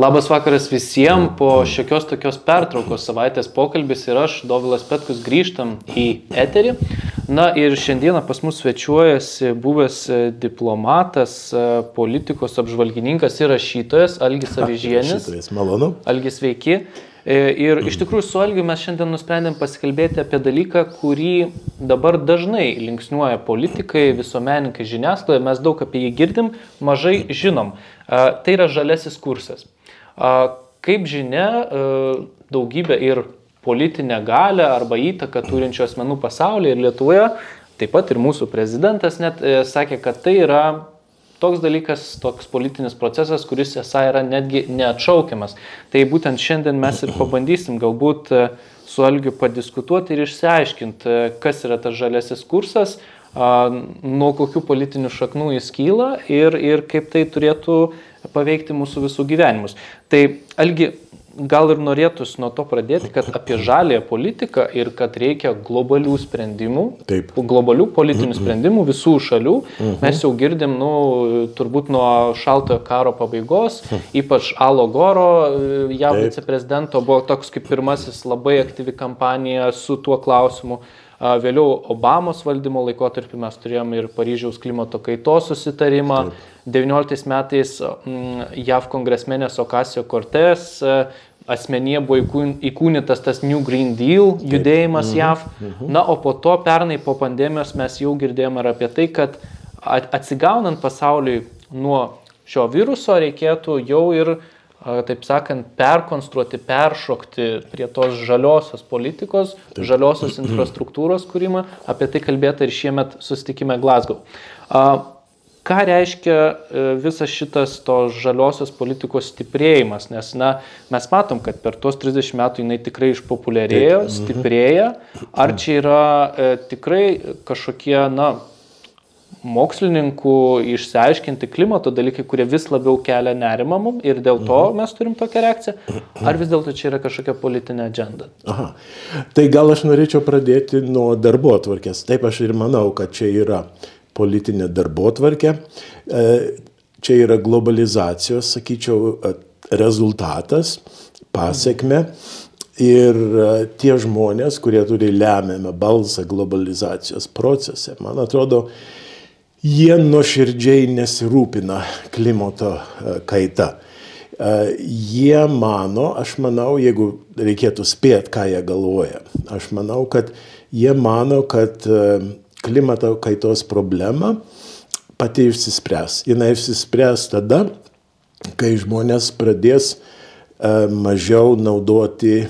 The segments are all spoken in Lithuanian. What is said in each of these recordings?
Labas vakaras visiems, po šiokios tokios pertraukos savaitės pokalbis ir aš, Dovilas Petkus, grįžtam į eterį. Na ir šiandieną pas mus svečiuojasi buvęs diplomatas, politikos apžvalgininkas ir rašytojas Algis Avižienis. Rašytojas, malonu. Algis sveiki. E, ir iš tikrųjų su Algiu mes šiandien nusprendėm pasikalbėti apie dalyką, kurį dabar dažnai linksniuoja politikai, visuomenininkai, žiniasklaida, mes daug apie jį girdim, mažai žinom. E, tai yra žalesis kursas. Kaip žinia, daugybė ir politinę galę arba įtaką turinčių asmenų pasaulyje ir Lietuvoje, taip pat ir mūsų prezidentas net e, sakė, kad tai yra toks dalykas, toks politinis procesas, kuris esą yra netgi neatšaukiamas. Tai būtent šiandien mes ir pabandysim galbūt e, su Algiu padiskutuoti ir išsiaiškinti, e, kas yra tas žalesis kursas, nuo kokių politinių šaknų jis kyla ir, ir kaip tai turėtų paveikti mūsų visų gyvenimus. Tai Algi, gal ir norėtųsi nuo to pradėti, kad apie žalėją politiką ir kad reikia globalių sprendimų, Taip. globalių politinių sprendimų visų šalių, mes jau girdim, nu, turbūt nuo šaltojo karo pabaigos, ypač Alo Goro, jav viceprezidento, buvo toks kaip pirmasis labai aktyvi kampanija su tuo klausimu. Vėliau Obamos valdymo laikotarpį mes turėjome ir Paryžiaus klimato kaitos susitarimą. Taip. 19 metais JAV kongresmenės Okasio Cortez asmenyje buvo įkūnytas tas New Green Deal judėjimas mhm. JAV. Mhm. Na, o po to pernai po pandemijos mes jau girdėjome ir apie tai, kad atsigaunant pasauliui nuo šio viruso reikėtų jau ir taip sakant, perkonstruoti, peršokti prie tos žaliosios politikos, taip. žaliosios infrastruktūros kūrimą, apie tai kalbėta ir šiemet susitikime Glasgow. Ką reiškia e, visas šitas tos žaliosios politikos stiprėjimas, nes na, mes matom, kad per tuos 30 metų jinai tikrai išpopuliarėjo, mhm. stiprėja, ar čia yra e, tikrai kažkokie, na, mokslininkų išsiaiškinti klimato dalykai, kurie vis labiau kelia nerimą mum ir dėl to mhm. mes turim tokią reakciją, ar vis dėlto čia yra kažkokia politinė agenda? Aha. Tai gal aš norėčiau pradėti nuo darbo atvarkės. Taip aš ir manau, kad čia yra politinė darbo atvarkė. E, čia yra globalizacijos, sakyčiau, rezultatas, pasiekme. Ir e, tie žmonės, kurie turi lemiamą balsą globalizacijos procese, man atrodo, jie nuoširdžiai nesirūpina klimato e, kaita. E, jie mano, aš manau, jeigu reikėtų spėti, ką jie galvoja, aš manau, kad jie mano, kad e, klimato kaitos problema pati išsispręs. Jis išsispręs tada, kai žmonės pradės mažiau naudoti,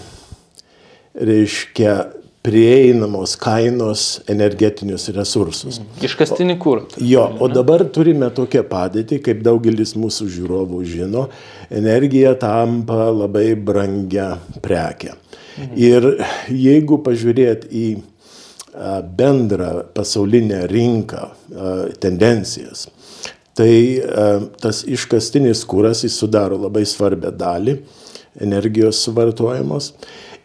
reiškia, prieinamos kainos energetinius resursus. Mhm. Iškastinį kūrą. Jo, o dabar turime tokią padėtį, kaip daugelis mūsų žiūrovų žino, energija tampa labai brangia prekia. Mhm. Ir jeigu pažiūrėt į bendrą pasaulinę rinką, tendencijas, tai tas iškastinis kūras jis sudaro labai svarbę dalį energijos suvartojamos.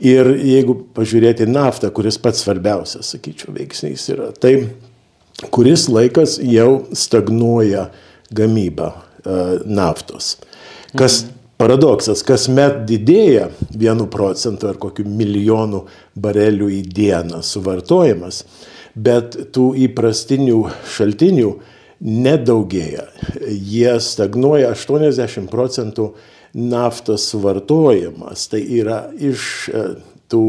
Ir jeigu pažiūrėti naftą, kuris pats svarbiausias, sakyčiau, veiksnys yra, tai kuris laikas jau stagnuoja gamyba naftos. Kas mhm. Paradoksas, kasmet didėja vienu procentu ar kokiu milijonu barelių į dieną suvartojimas, bet tų įprastinių šaltinių nedaugėja. Jie stagnuoja 80 procentų naftos suvartojimas tai yra iš e, tų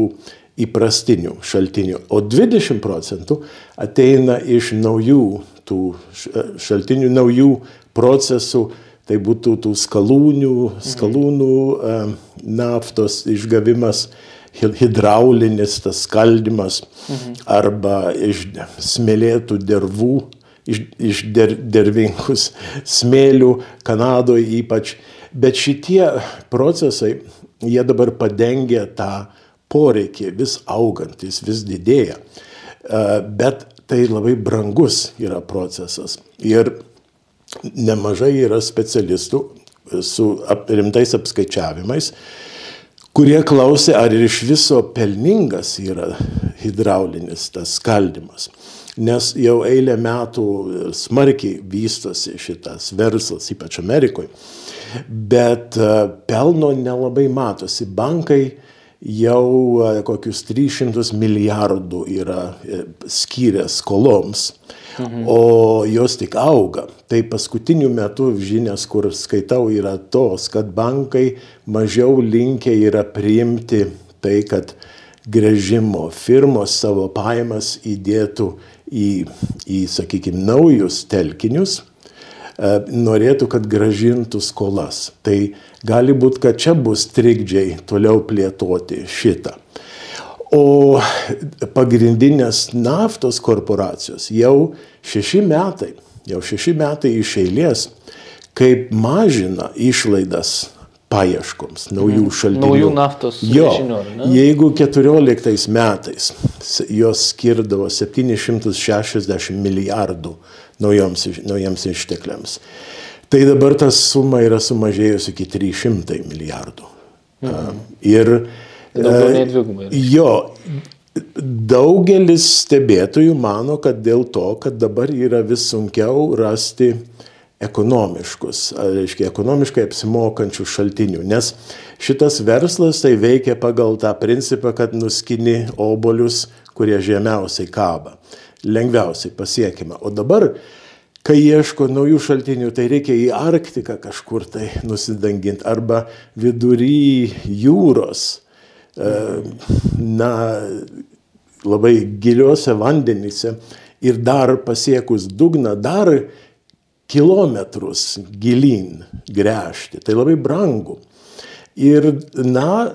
įprastinių šaltinių, o 20 procentų ateina iš naujų tų e, šaltinių, naujų procesų, tai būtų tų skalūnių, skalūnų e, naftos išgavimas, hidraulinis tas skaldimas mhm. arba iš smėlėtų dervų, iš, iš der, dervingus smėlių, Kanadoje ypač Bet šitie procesai, jie dabar padengia tą poreikį, vis augantis, vis didėja. E, bet tai labai brangus yra procesas. Ir nemažai yra specialistų su rimtais apskaičiavimais, kurie klausė, ar iš viso pelningas yra hidraulinis tas skaldimas. nes jau eilę metų smarkiai vystosi šitas verslas, ypač Amerikoje. Bet e, pelno nelabai matosi. Bankai jau e, kokius 300 milijardų yra e, skyrę skoloms, mhm. o jos tik auga. Tai paskutiniu metu žinias, kur skaitau, yra tos, kad bankai mažiau linkę yra priimti tai, kad grėžimo firmos savo pajamas įdėtų į, į sakykime, naujus telkinius, e, norėtų, kad gražintų skolas. Tai gali būti, kad čia bus trikdžiai toliau plėtoti šitą. O pagrindinės naftos korporacijos jau šeši metai, jau šeši metai iš eilės, kaip mažina išlaidas paieškoms naujų mhm. šaltinių. Naujų naftos jo, žinių, jeigu 14 metais jos skirdavo 760 milijardų naujoms, naujiems ištekliams, tai dabar ta suma yra sumažėjusi iki 300 milijardų. Mhm. Ir Daugiau nei dvigubai. Jo, daugelis stebėtojų mano, kad dėl to, kad dabar yra vis sunkiau rasti ekonomiškus, reiškia, ekonomiškai apsimokančių šaltinių. Nes šitas verslas tai veikia pagal tą principą, kad nuskini obolius, kurie žemiausiai kaba. Lengviausiai pasiekime. O dabar, kai ieško naujų šaltinių, tai reikia į Arktiką kažkur tai nusidanginti arba vidury jūros. E, na, labai giliuose vandenyse ir dar pasiekus dugną, dar kilometrus gilin gręžti. Tai labai brangu. Ir, na,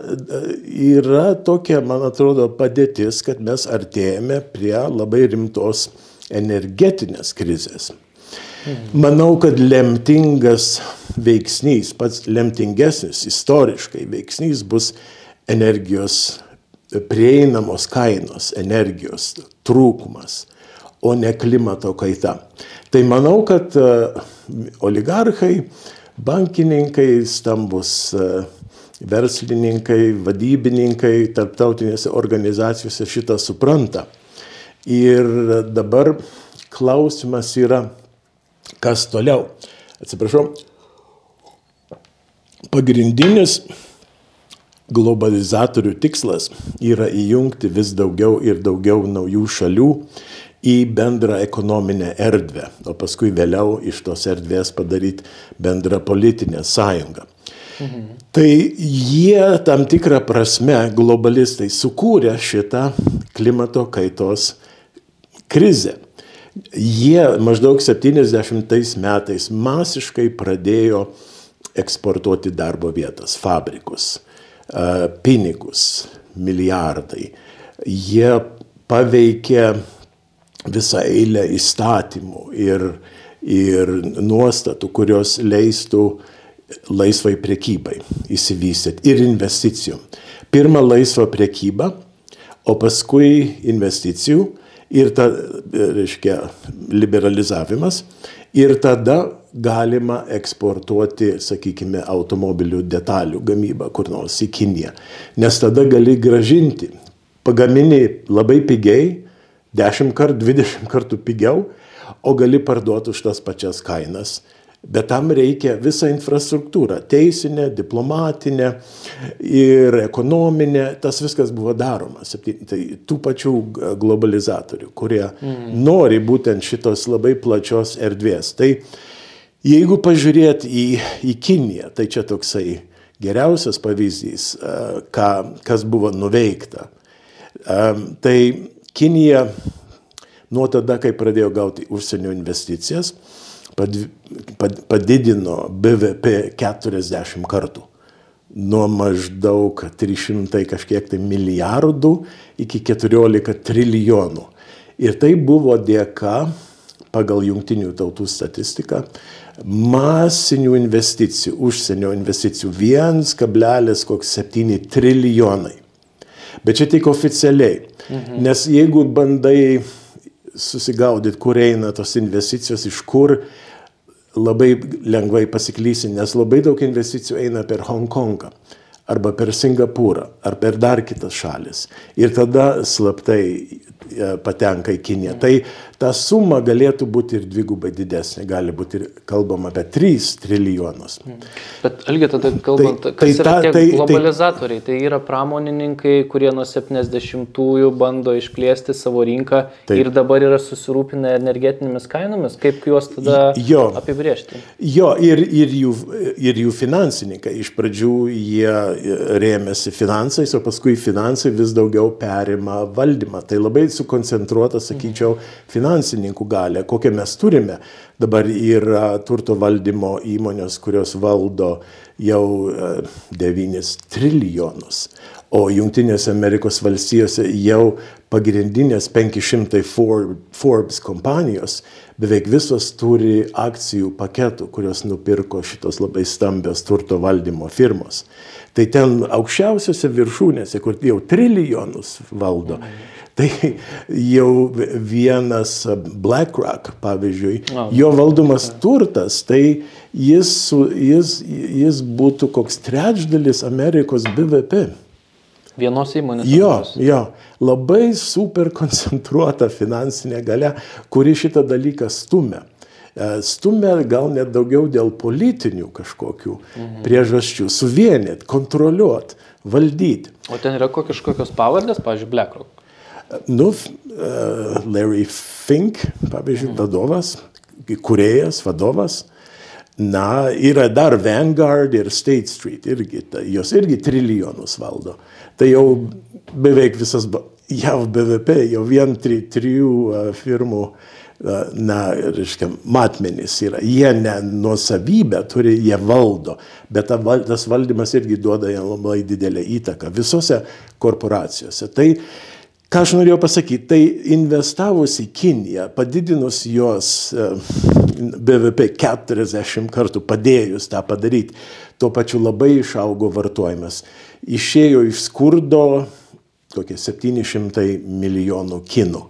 yra tokia, man atrodo, padėtis, kad mes artėjame prie labai rimtos energetinės krizės. Manau, kad lemtingas veiksnys, pats lemtingesnis istoriškai veiksnys bus energijos prieinamos kainos, energijos trūkumas, o ne klimato kaita. Tai manau, kad e, oligarchai, bankininkai, stambus e, verslininkai, vadybininkai tarptautinėse organizacijose šitą supranta. Ir dabar klausimas yra, kas toliau. Atsiprašau, pagrindinis globalizatorių tikslas yra įjungti vis daugiau ir daugiau naujų šalių į bendrą ekonominę erdvę, o paskui vėliau iš tos erdvės padaryti bendrą politinę sąjungą. Mhm. Tai jie tam tikrą prasme, globalistai, sukūrė šitą klimato kaitos krizę. Jie maždaug 70 metais masiškai pradėjo eksportuoti darbo vietas, fabrikus, pinigus, milijardai. Jie paveikė visą eilę įstatymų ir, ir nuostatų, kurios leistų laisvai priekybai įsivystyti ir investicijų. Pirma laisva priekyba, o paskui investicijų ir ta, reiškia, liberalizavimas ir tada galima eksportuoti, sakykime, automobilių detalių gamybą kur nors į Kiniją. Nes tada gali gražinti. Pagamini labai pigiai, 10 kartų, 20 kartų pigiau, o gali parduoti už tas pačias kainas. Bet tam reikia visą infrastruktūrą - teisinę, diplomatinę ir ekonominę. Tas viskas buvo daroma. Tai tų pačių globalizatorių, kurie mm. nori būtent šitos labai plačios erdvės. Tai jeigu pažiūrėt į, į Kiniją, tai čia toksai geriausias pavyzdys, ką, kas buvo nuveikta. Tai Kinija nuo tada, kai pradėjo gauti užsienio investicijas, padidino BVP 40 kartų. Nuo maždaug 300 kažkiek tai milijardų iki 14 trilijonų. Ir tai buvo dėka, pagal jungtinių tautų statistiką, masinių investicijų, užsienio investicijų 1,7 trilijonai. Bet čia tik oficialiai. Mhm. Nes jeigu bandai susigaudyti, kur eina tos investicijos, iš kur labai lengvai pasiklysi, nes labai daug investicijų eina per Hongkongą arba per Singapūrą ar per dar kitas šalis. Ir tada slaptai e, patenka į Kiniją. Tai ta suma galėtų būti ir dvigubai didesnė, gali būti ir kalbama apie 3 trilijonus. Bet, Algi, tada kalbant, tai, kas tai, yra tie tai, globalizatoriai, tai, tai yra pramonininkai, kurie nuo 70-ųjų bando išplėsti savo rinką taip. ir dabar yra susirūpinę energetinėmis kainomis, kaip juos tada jo, apibriežti? Jo, ir, ir, jų, ir jų finansininkai. Iš pradžių jie rėmėsi finansais, o paskui finansai vis daugiau perima valdymą. Tai labai sukoncentruota, sakyčiau, finansininkų galę, kokią mes turime. Dabar yra turto valdymo įmonės, kurios valdo jau 9 e, trilijonus, o Junktinėse Amerikos valstijose jau pagrindinės 500 Forbes kompanijos beveik visos turi akcijų paketų, kurios nupirko šitos labai stambios turto valdymo firmos. Tai ten aukščiausiose viršūnėse, kur jau trilijonus valdo, tai jau vienas BlackRock, pavyzdžiui, jo valdomas turtas, tai jis, jis, jis būtų koks trečdalis Amerikos BVP. Vienos įmonės. Jo, jo, labai super koncentruota finansinė gale, kuri šitą dalyką stumia. E, stumia gal net daugiau dėl politinių kažkokių mhm. priežasčių. Suvienyti, kontroliuoti, valdyti. O ten yra kažkokios pavardės, pavyzdžiui, BlackRock. E, nu, e, Larry Fink, pavyzdžiui, mhm. vadovas, kuriejas, vadovas. Na, yra dar Vanguard ir State Street, irgi, tai jos irgi trilijonus valdo. Tai jau beveik visas JAV BVP, jau vien tri, trijų firmų uh, na, reiškia, matmenys yra. Jie ne nuosavybę turi, jie valdo, bet ta, tas valdymas irgi duoda jam labai didelę įtaką visose korporacijose. Tai, ką aš norėjau pasakyti, tai investavus į Kiniją, padidinus jos BVP 40 kartų, padėjus tą padaryti, tuo pačiu labai išaugo vartojimas. Išėjo iš skurdo kokie 700 milijonų kinų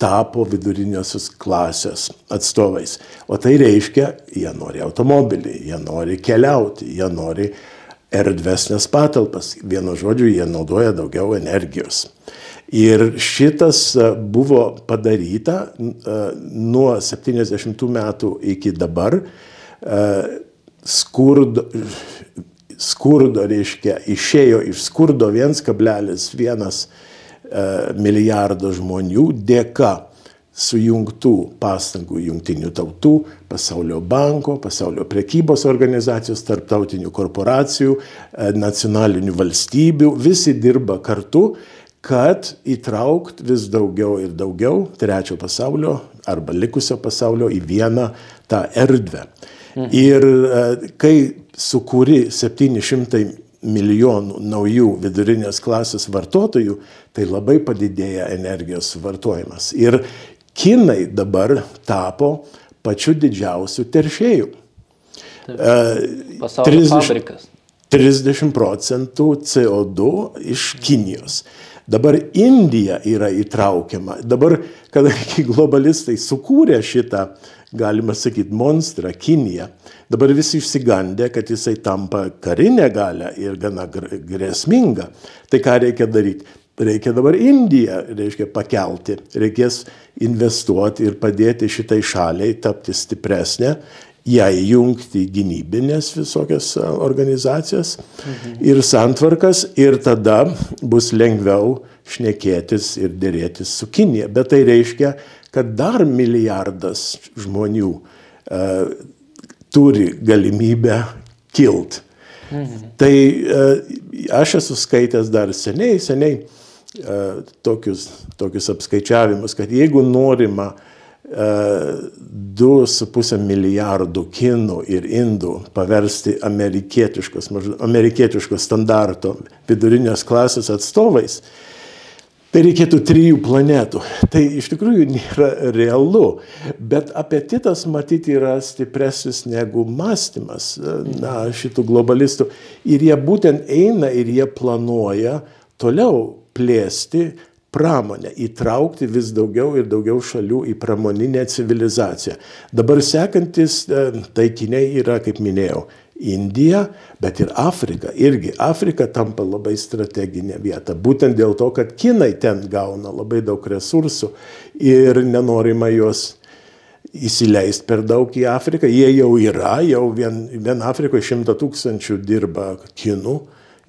tapo viduriniosios klasės atstovais. O tai reiškia, jie nori automobilį, jie nori keliauti, jie nori erdvesnės patalpas. Vienu žodžiu, jie naudoja daugiau energijos. Ir šitas e, buvo padaryta e, nuo 70 metų iki dabar. E, skurdo, skurdo reiškia, išėjo iš skurdo 1,1 E, milijardo žmonių dėka sujungtų pastangų jungtinių tautų, pasaulio banko, pasaulio prekybos organizacijos, tarptautinių korporacijų, nacionalinių valstybių, visi dirba kartu, kad įtraukt vis daugiau ir daugiau trečio pasaulio arba likusio pasaulio į vieną tą erdvę. Mhm. Ir e, kai sukūri 700 milijonų naujų vidurinės klasės vartotojų, tai labai padidėja energijos vartojimas. Ir Kinai dabar tapo pačiu didžiausiu teršėju. Pasaulio 30, fabrikas. 30 procentų CO2 iš Kinijos. Dabar Indija yra įtraukiama. Dabar, kadangi globalistai sukūrė šitą, galima sakyti, monstrą Kiniją, Dabar visi išsigandė, kad jisai tampa karinę galę ir gana grėsminga. Tai ką reikia daryti? Reikia dabar Indiją, reiškia, pakelti. Reikės investuoti ir padėti šitai šaliai tapti stipresnė, ją įjungti gynybinės visokias organizacijas mhm. ir santvarkas ir tada bus lengviau šnekėtis ir dėrėtis su Kinija. Bet tai reiškia, kad dar milijardas žmonių turi galimybę kilt. Mhm. Tai e, aš esu skaitęs dar seniai, seniai e, tokius, tokius apskaičiavimus, kad jeigu norima 2,5 e, milijardų kinų ir indų paversti amerikietiškos, amerikietiškos standarto vidurinės klasės atstovais, Tai reikėtų trijų planetų. Tai iš tikrųjų nėra realu, bet apetitas matyti yra stipresnis negu mąstymas na, šitų globalistų. Ir jie būtent eina ir jie planuoja toliau plėsti pramonę, įtraukti vis daugiau ir daugiau šalių į pramoninę civilizaciją. Dabar sekantis e, taikiniai yra, kaip minėjau, Indija, bet ir Afrika. Irgi Afrika tampa labai strateginė vieta. Būtent dėl to, kad kinai ten gauna labai daug resursų ir nenorima juos įsileisti per daug į Afriką. Jie jau yra, jau vien, vien Afrikoje šimta tūkstančių dirba kinų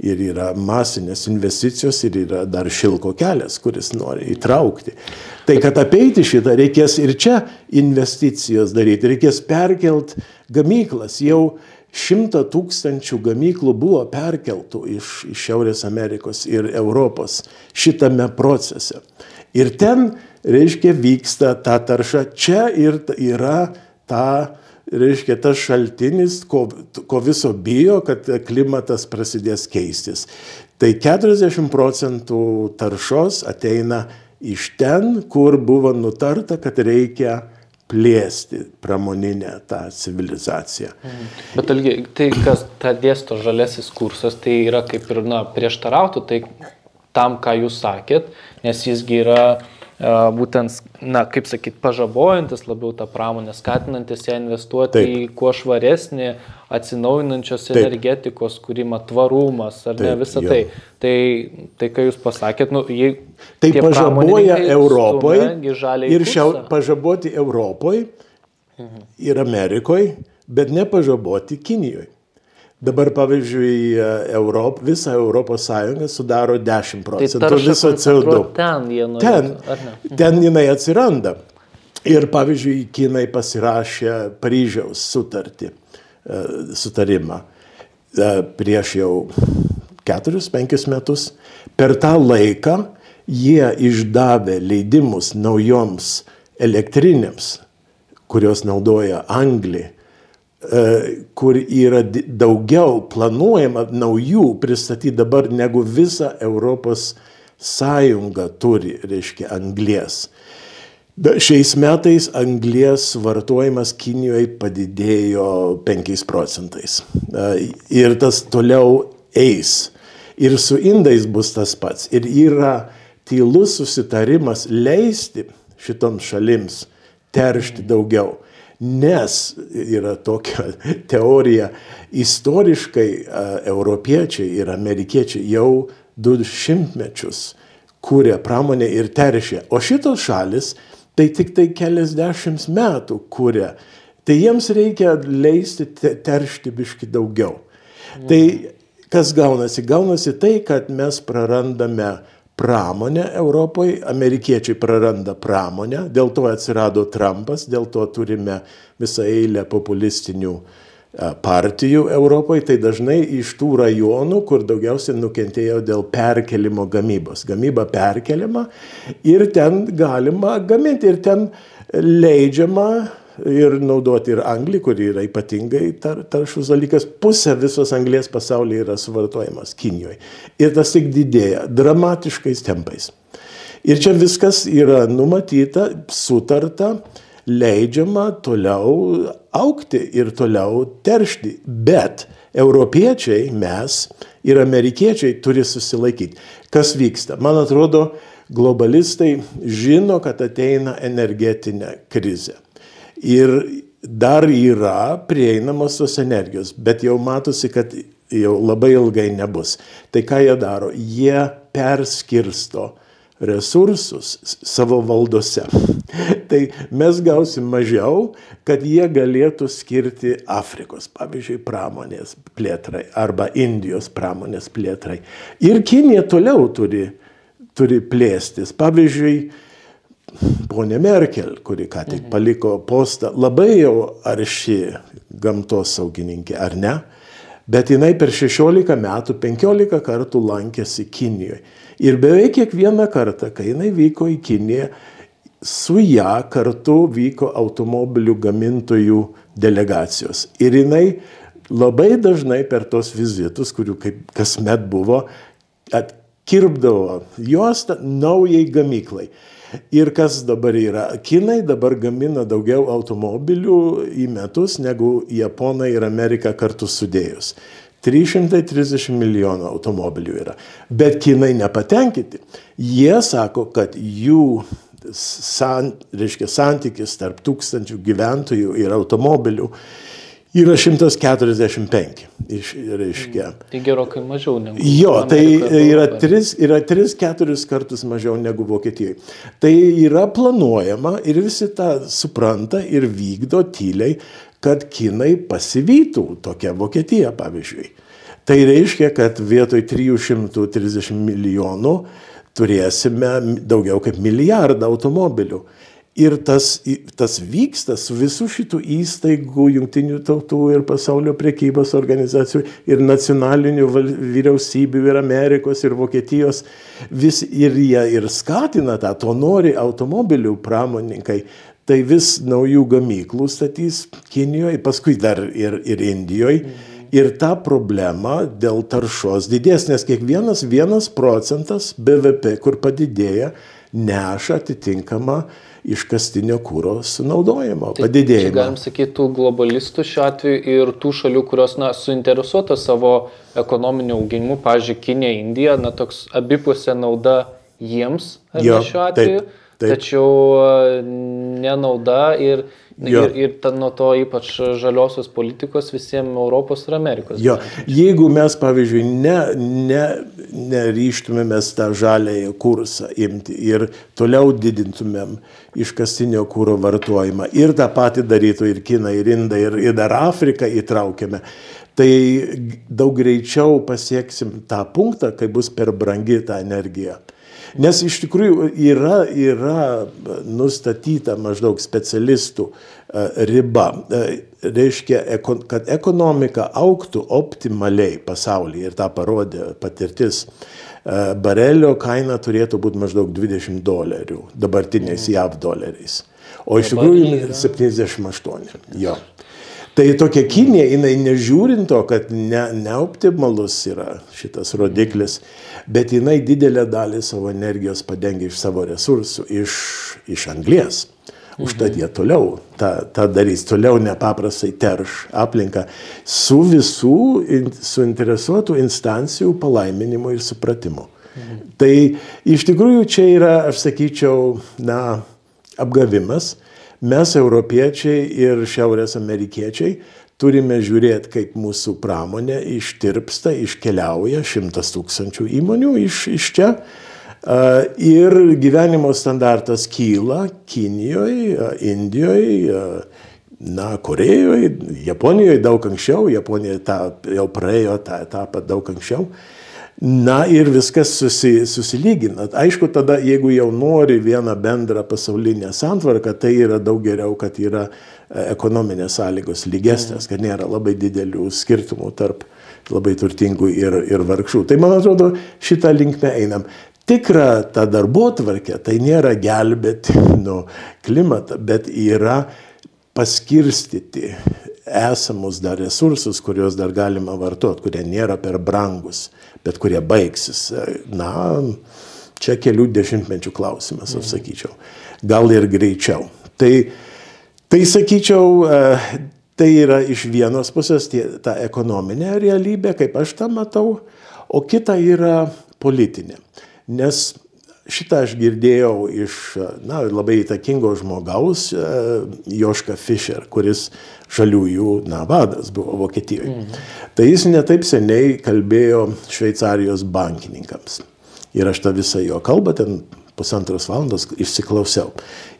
ir yra masinės investicijos ir yra dar šilko kelias, kuris nori įtraukti. Tai kad apeiti šitą reikės ir čia investicijos daryti, reikės perkelt gamyklas. Jau šimta tūkstančių gamyklų buvo perkeltų iš, iš Šiaurės Amerikos ir Europos šitame procese. Ir ten, reiškia, vyksta ta tarša. Čia ir yra ta reiškia tas šaltinis, ko, ko viso bijo, kad klimatas prasidės keistis. Tai 40 procentų taršos ateina iš ten, kur buvo nutarta, kad reikia plėsti pramoninę tą civilizaciją. Mhm. Bet algi, tai kas ta dėsto žalesis kursas, tai yra kaip ir na, prieštarautų tai tam, ką jūs sakėt, nes jisgi yra būtent, na, kaip sakyt, pažabojantis labiau tą pramonę, skatinantis ją investuoti Taip. į kuo švaresnį atsinaujinančios Taip. energetikos kūrimą, tvarumas, ar Taip, ne visą tai. Tai, tai ką jūs pasakėt, nu, jei... Tai pažaboja Europoje ir šiau, pažaboti Europoje mhm. ir Amerikoje, bet nepažaboti Kinijoje. Dabar, pavyzdžiui, Europ, visą Europos Sąjungą sudaro 10 tai procentų tai viso CO2. Ten, norėtų, ten, ten jinai atsiranda. Ir, pavyzdžiui, Kinai pasirašė Paryžiaus sutartį, e, sutarimą e, prieš jau 4-5 metus. Per tą laiką jie išdavė leidimus naujoms elektrinėms, kurios naudoja anglį kur yra daugiau planuojama naujų pristatyti dabar negu visa Europos sąjunga turi, reiškia, anglės. Šiais metais anglės vartojimas Kinijoje padidėjo 5 procentais. E, ir tas toliau eis. Ir su indais bus tas pats. Ir yra tylus susitarimas leisti šitoms šalims teršti daugiau. Nes yra tokia teorija, istoriškai europiečiai ir amerikiečiai jau du šimtmečius kūrė pramonę ir teršė, o šitos šalis tai tik tai keliasdešimt metų kūrė. Tai jiems reikia leisti teršti biški daugiau. Mm. Tai kas gaunasi? Gaunasi tai, kad mes prarandame pramonę Europoje, amerikiečiai praranda pramonę, dėl to atsirado Trumpas, dėl to turime visą eilę populistinių e, partijų Europoje, tai dažnai iš tų rajonų, kur daugiausiai nukentėjo dėl perkelimo gamybos. Gamyba perkeliama ir ten galima gaminti ir ten leidžiama ir naudoti ir anglį, kuri yra ypatingai tar, taršus dalykas. Pusė visos anglės pasaulyje yra suvartojamas Kinijoje. Ir tas tik didėja dramatiškais tempais. Ir čia viskas yra numatyta, sutarta, leidžiama toliau aukti ir toliau teršti. Bet europiečiai, mes ir amerikiečiai turi susilaikyti. Kas vyksta? Man atrodo, globalistai žino, kad ateina energetinė krizė ir dar yra prieinamos tos energijos, bet jau matosi, kad jau labai ilgai nebus. Tai ką jie daro? Jie perskirsto resursus savo valdose. tai mes gausim mažiau, kad jie galėtų skirti Afrikos, pavyzdžiui, pramonės plėtrai arba Indijos pramonės plėtrai. Ir Kinija toliau turi, turi plėstis. Pavyzdžiui, ponė Merkel, kuri ką tik mhm. paliko postą, labai jau arši gamtos saugininkė, ar ne? Bet jinai per 16 metų 15 kartų lankėsi Kinijoje. Ir beveik kiekvieną kartą, kai jinai vyko į Kiniją, su ją kartu vyko automobilių gamintojų delegacijos. Ir jinai labai dažnai per tos vizitus, kurių kaip kasmet buvo, atkirpdavo juostą naujai gamyklai. Ir kas dabar yra? Kinai dabar gamina daugiau automobilių į metus negu Japonai ir Amerika kartu sudėjus. 330 milijonų automobilių yra. Bet kinai nepatenkinti. Jie sako, kad jų san, reiškia, santykis tarp tūkstančių gyventojų ir automobilių yra 145. Iš, reiškia. Mm, tai gerokai mažiau negu. Jo, tai yra 3-4 kartus mažiau negu Vokietijoje. Tai yra planuojama ir visi tą supranta ir vykdo tyliai, kad kinai pasivytų tokią Vokietiją, pavyzdžiui. Tai reiškia, kad vietoj 330 milijonų turėsime daugiau kaip milijardą automobilių. Ir tas, tas vyksta su visų šitų įstaigų, jungtinių tautų ir pasaulio priekybos organizacijų ir nacionalinių vyriausybių ir Amerikos ir Vokietijos. Vis, ir jie ir skatina tą, to nori automobilių pramoninkai. Tai vis naujų gamyklų statys Kinijoje, paskui dar ir, ir Indijoje. Mhm. Ir ta problema dėl taršos didės, nes kiekvienas vienas procentas BVP, kur padidėja, neša atitinkamą uh, iškastinio kūro sunaudojimo tai, padidėjimą. Galim sakyti, tų globalistų šiuo atveju ir tų šalių, kurios na, suinteresuotos savo ekonominiu augimu, pažiūrėjau, Kinė, Indija, na toks abipusė nauda jiems jo, šiuo atveju, taip, taip. tačiau nenauda ir Jo. Ir, ir ta, nuo to ypač žaliosios politikos visiems Europos ir Amerikos. Jo. Jeigu mes, pavyzdžiui, ne, ne, neryštumėmės tą žalėjį kursą imti ir toliau didintumėm iškastinio kūro vartojimą ir tą patį darytų ir Kina, ir Inda, ir, ir dar Afriką įtraukėme, tai daug greičiau pasieksim tą punktą, kai bus per brangi ta energija. Nes iš tikrųjų yra, yra nustatyta maždaug specialistų e, riba. E, reiškia, kad ekonomika auktų optimaliai pasaulyje ir tą parodė patirtis. E, barelio kaina turėtų būti maždaug 20 dolerių dabartiniais mhm. JAV doleriais. O iš tikrųjų 78. Jo. Tai tokia Kinė, jinai nežiūrint to, kad ne, neoptimalus yra šitas rodiklis, bet jinai didelę dalį savo energijos padengia iš savo resursų, iš, iš anglės. Užtat jie toliau tą, tą darys, toliau nepaprastai terš aplinką su visų in, suinteresuotų instancijų palaiminimu ir supratimu. Mhm. Tai iš tikrųjų čia yra, aš sakyčiau, na, apgavimas mes, europiečiai ir šiaurės amerikiečiai, turime žiūrėti, kaip mūsų pramonė ištirpsta, iškeliauja šimtas tūkstančių įmonių iš, iš čia. Ir gyvenimo standartas kyla Kinijoje, Indijoje, na, Korejoje, Japonijoje daug anksčiau, Japonija tą, jau praėjo tą etapą daug anksčiau. Na ir viskas susi, susilygina. Aišku, tada jeigu jau nori vieną bendrą pasaulinę santvarką, tai yra daug geriau, kad yra e, ekonominės sąlygos lygesnės, kad nėra labai didelių skirtumų tarp labai turtingų ir, ir vargšų. Tai man atrodo, šitą linkmę einam. Tikra ta darbo tvarkė, tai nėra gelbėti nu, klimatą, bet yra paskirstyti esamus dar resursus, kuriuos dar galima vartoti, kurie nėra per brangus bet kurie baigsis. Na, čia kelių dešimtmečių klausimas, aš sakyčiau. Gal ir greičiau. Tai, tai sakyčiau, e, tai yra iš vienos pusės tie, ta ekonominė realybė, kaip aš tą matau, o kita yra politinė. Nes šitą aš girdėjau iš na, labai įtakingo žmogaus, e, Joška Fischer, kuris žaliųjų na, vadas buvo Vokietijoje. Mhm. Tai jis netaip seniai kalbėjo Šveicarijos bankininkams. Ir aš tą visą jo kalbą ten pusantros valandos išsiklausiau.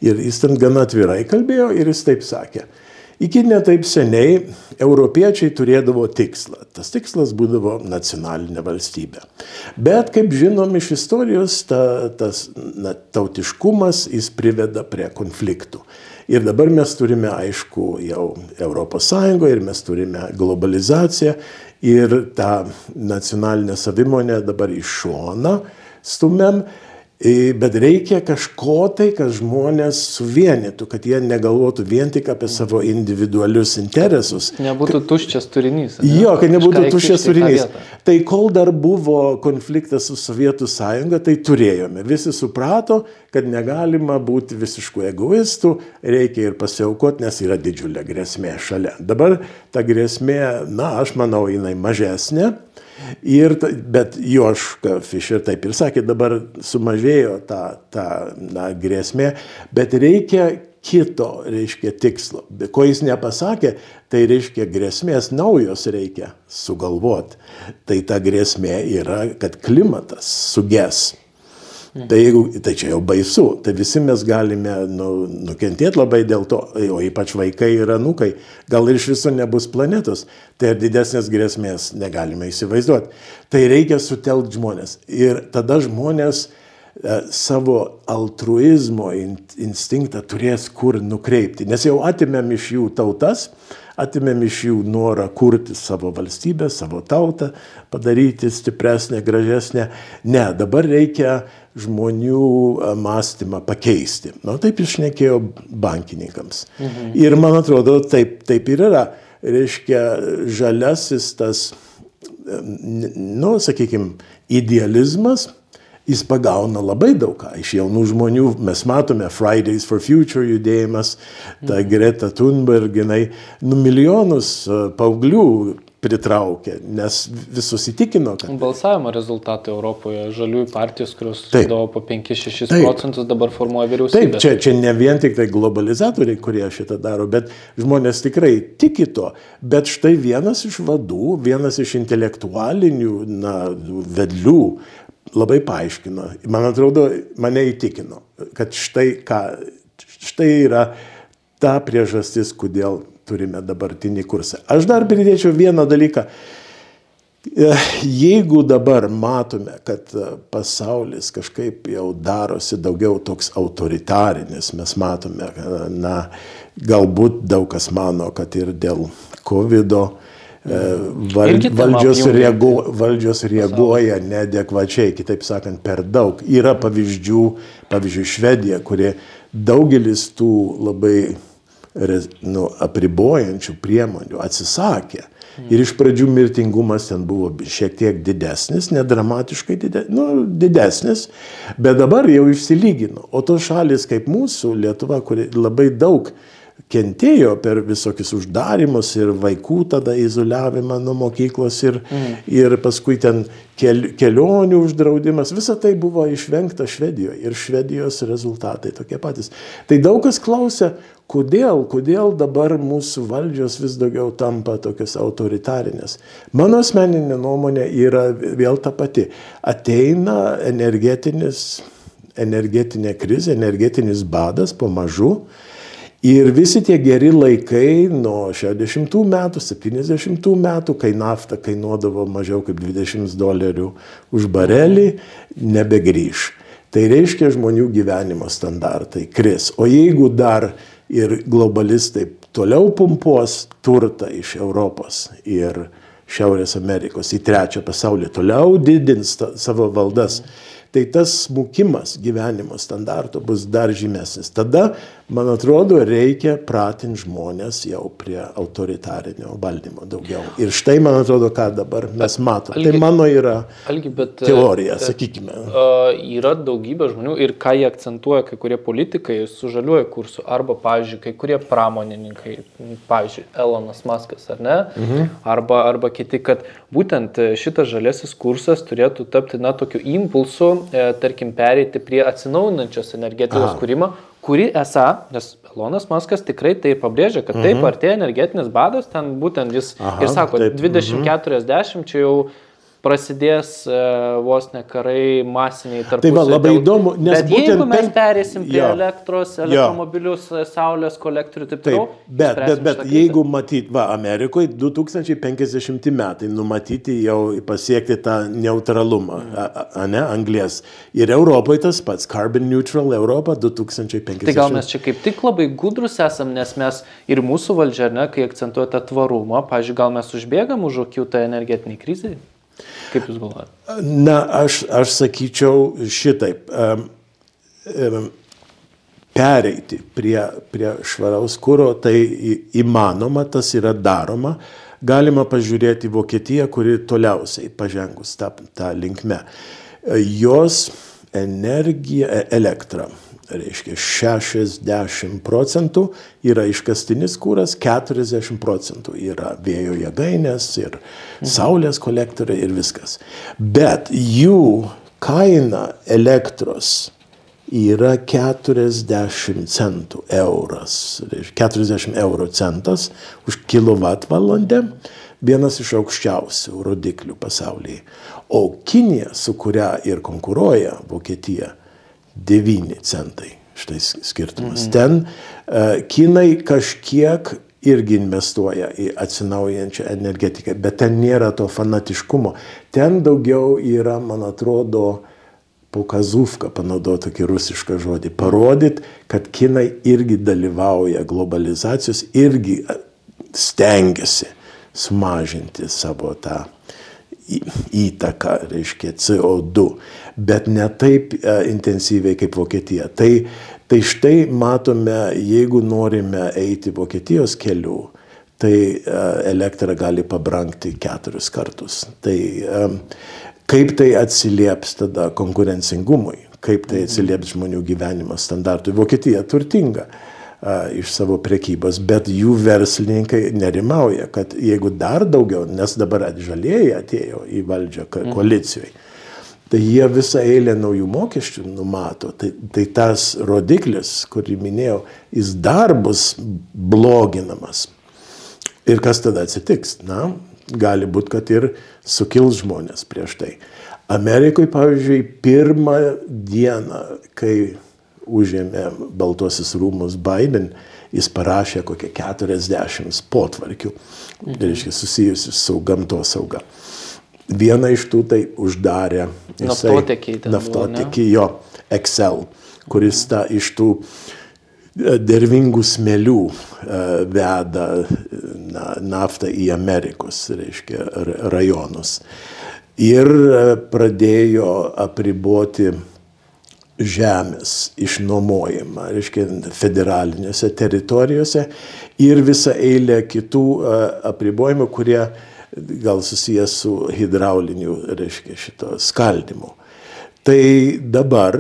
Ir jis ten gana atvirai kalbėjo ir jis taip sakė. Iki netaip seniai europiečiai turėdavo tikslą. Tas tikslas būdavo nacionalinė valstybė. Bet, kaip žinom iš istorijos, ta, tas na, tautiškumas jis priveda prie konfliktų. Ir dabar mes turime, aišku, jau ES ir mes turime globalizaciją ir tą nacionalinę savimonę dabar iš šoną stumėm Bet reikia kažko tai, kas žmonės suvienytų, kad jie negalvotų vien tik apie savo individualius interesus. Nebūtų tuščias turinys. Ne? Jo, kad nebūtų Kažką tuščias turinys. Tai kol dar buvo konfliktas su Sovietų sąjunga, tai turėjome. Visi suprato, kad negalima būti visiškų egoistų, reikia ir pasiaukoti, nes yra didžiulė grėsmė šalia. Dabar ta grėsmė, na, aš manau, jinai mažesnė. Ir, bet Joška Fischer taip ir sakė, dabar sumažėjo ta, ta na, grėsmė, bet reikia kito, reiškia, tikslo. Bet ko jis nepasakė, tai reiškia, grėsmės naujos reikia sugalvoti. Tai ta grėsmė yra, kad klimatas suges. Tai, jeigu, tai čia jau baisu, tai visi mes galime nu, nukentėti labai dėl to, o ypač vaikai ir anukai, gal ir iš viso nebus planetos, tai didesnės grėsmės negalime įsivaizduoti. Tai reikia sutelkti žmonės. Ir tada žmonės e, savo altruizmo instinktą turės kur nukreipti, nes jau atimėm iš jų tautas, atimėm iš jų norą kurti savo valstybę, savo tautą, padaryti stipresnę, gražesnę. Ne, dabar reikia žmonių mąstymą pakeisti. Na, nu, taip išnekėjo bankininkams. Mhm. Ir man atrodo, taip, taip ir yra. Reiškia, žaliasis tas, nu, sakykime, idealizmas jis pagauna labai daug ką iš jaunų žmonių. Mes matome Fridays for Future judėjimas, ta mhm. Greta Thunberg, jinai nu, milijonus paauglių pritraukė, nes visus įtikino, kad... Balsavimo rezultatai Europoje, žaliųjų partijos, kurios sudavo po 5-6 procentus, dabar formuoja vyriausybę. Taip, čia, čia ne vien tik tai globalizatoriai, kurie šitą daro, bet žmonės tikrai tiki to. Bet štai vienas iš vadų, vienas iš intelektualinių na, vedlių labai paaiškino, man atrodo, mane įtikino, kad štai, ką, štai yra ta priežastis, kodėl turime dabartinį kursą. Aš dar pridėčiau vieną dalyką. Jeigu dabar matome, kad pasaulis kažkaip jau darosi daugiau toks autoritarinis, mes matome, na, galbūt daug kas mano, kad ir dėl COVID E, val, valdžios, reagu, valdžios reaguoja neadekvačiai, kitaip sakant, per daug. Yra pavyzdžių, pavyzdžiui, Švedija, kurie daugelis tų labai nu, apribojančių priemonių atsisakė. Ir iš pradžių mirtingumas ten buvo šiek tiek didesnis, nedramatiškai didesnis, nu, didesnis, bet dabar jau išsilygino. O tos šalis kaip mūsų, Lietuva, kuri labai daug uh, kentėjo per visokius uždarimus ir vaikų tada izoliavimą nuo mokyklos ir, mm. ir paskui ten kel, kelionių uždraudimas. Visa tai buvo išvengta Švedijoje ir Švedijos rezultatai tokie patys. Tai daug kas klausia, kodėl, kodėl dabar mūsų valdžios vis daugiau tampa tokios autoritarinės. Mano asmeninė nuomonė yra vėl ta pati. Ateina energetinis, energetinė krizė, energetinis badas pamažu. Ir visi tie geri laikai nuo 60 metų, 70 metų, kai nafta kainuodavo mažiau kaip 20 dolerių už barelį, nebegrįž. Tai reiškia, žmonių gyvenimo standartai kris. O jeigu dar ir globalistai toliau pumpuos turtą iš Europos ir Šiaurės Amerikos į trečią pasaulį, toliau didins savo valdas, tai tas smukimas gyvenimo standarto bus dar žymesnis. Tada man atrodo, reikia pratinti žmonės jau prie autoritarinio valdymo daugiau. Ir štai, man atrodo, ką dabar mes matome. Tai mano yra algi, bet, teorija, bet, sakykime. Uh, yra daugybė žmonių ir ką jie akcentuoja, kai kurie politikai su žaliuoju kursu, arba, pavyzdžiui, kai kurie pramonininkai, pavyzdžiui, Elonas Maskas, ar ne, mhm. arba, arba kiti, kad būtent šitas žalesis kursas turėtų tapti, na, tokiu impulsu, e, tarkim, pereiti prie atsinaujinančios energetikos Aha. kūrimo, kuri esą, nes Elonas Maskas tikrai tai pabrėžia, kad taip mhm. artėja energetinis badas, ten būtent jis Aha, ir sako, 2040 mhm. čia jau prasidės e, vos ne karai masiniai tarp. Tai va, labai dėl... įdomu, nes bet jeigu mes per... perėsim prie jo. elektros, elektromobilius, jo. saulės kolektorių ir taip toliau. Bet, bet, bet jeigu matyt, va, Amerikoje 2050 metai numatyti jau pasiekti tą neutralumą, mm. a, ne, anglės. Ir Europoje tas pats, carbon neutral Europa 2050. Tai gal mes čia kaip tik labai gudrus esam, nes mes ir mūsų valdžia, ne, kai akcentuoja tą tvarumą, pažiūrėjau, gal mes užbėgam už akių tą energetinį krizę? Kaip Jūs galvojate? Na, aš, aš sakyčiau šitaip. Um, um, pereiti prie, prie švaraus kūro, tai įmanoma, tas yra daroma. Galima pažiūrėti Vokietiją, kuri toliausiai pažengus tą, tą linkmę. Jos energija, e, elektra reiškia 60 procentų yra iškastinis kūras, 40 procentų yra vėjo jėgainės ir mhm. saulės kolektoriai ir viskas. Bet jų kaina elektros yra 40 centų euras, 40 euro centas už kilovatvalandę, vienas iš aukščiausių rodiklių pasaulyje. O Kinija, su kuria ir konkuruoja Vokietija, 9 centai. Štai skirtumas. Mhm. Ten uh, Kinai kažkiek irgi investuoja į atsinaujinančią energetiką, bet ten nėra to fanatiškumo. Ten daugiau yra, man atrodo, pokazuvka, panaudoti tokį rusišką žodį, parodyt, kad kinai irgi dalyvauja globalizacijos, irgi stengiasi sumažinti savo tą įtaką, reiškia CO2, bet ne taip intensyviai kaip Vokietija. Tai Tai štai matome, jeigu norime eiti Vokietijos keliu, tai e, elektra gali pabrangti keturis kartus. Tai e, kaip tai atsilieps tada konkurencingumui, kaip tai atsilieps žmonių gyvenimo standartui. Vokietija turtinga e, iš savo prekybos, bet jų verslininkai nerimauja, kad jeigu dar daugiau, nes dabar žalieji atėjo į valdžią mhm. koalicijoje, Tai jie visą eilę naujų mokesčių numato. Tai, tai tas rodiklis, kurį minėjau, jis dar bus bloginamas. Ir kas tada atsitiks? Na, gali būti, kad ir sukils žmonės prieš tai. Amerikoje, pavyzdžiui, pirmą dieną, kai užėmė Baltuosius rūmus Biden, jis parašė kokią 40 potvarkių, mhm. reiškia susijusius su gamtos sauga. Vieną iš tų tai uždarė. Naftotekį. Naftotekį, jo, Excel, kuris ta iš tų e, dervingų smėlių e, veda na, naftą į Amerikos, reiškia, rajonus. Ir e, pradėjo apriboti žemės išnuomojimą, reiškia, federalinėse teritorijose ir visą eilę kitų apribojimų, kurie gal susijęs su hidrauliniu, reiškia, šito skaldimu. Tai dabar,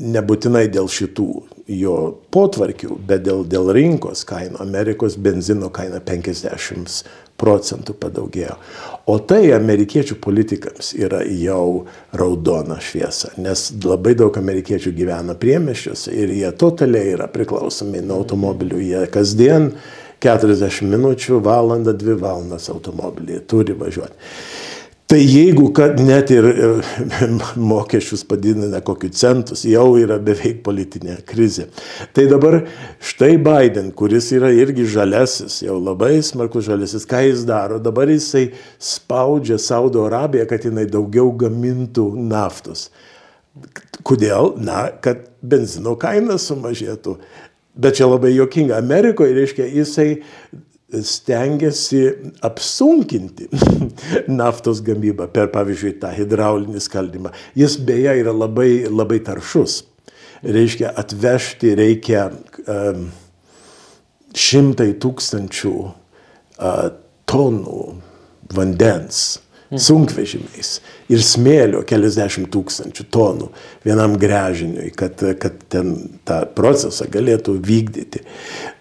nebūtinai dėl šitų jo potvarkių, bet dėl, dėl rinkos kainų, Amerikos benzino kaina 50 procentų padaugėjo. O tai amerikiečių politikams yra jau raudona šviesa, nes labai daug amerikiečių gyvena priemeščiuose ir jie totaliai yra priklausomi nuo automobilių, jie kasdien 40 minučių, valandą, 2 valandas automobilyje turi važiuoti. Tai jeigu kad net ir mokesčius padidina kokiu centus, jau yra beveik politinė krizė. Tai dabar štai Biden, kuris yra irgi žalesis, jau labai smarkus žalesis, ką jis daro? Dabar jisai spaudžia Saudo Arabiją, kad jinai daugiau gamintų naftos. Kodėl? Na, kad benzino kaina sumažėtų. Bet čia labai jokinga. Amerikoje, reiškia, jisai stengiasi apsunkinti naftos gamybą per, pavyzdžiui, tą hidraulinį skaldymą. Jis beje yra labai, labai taršus. Reiškia, atvežti reikia um, šimtai tūkstančių uh, tonų vandens sunkvežimiais ir smėlio keliasdešimt tūkstančių tonų vienam grežiniui, kad, kad ten tą procesą galėtų vykdyti.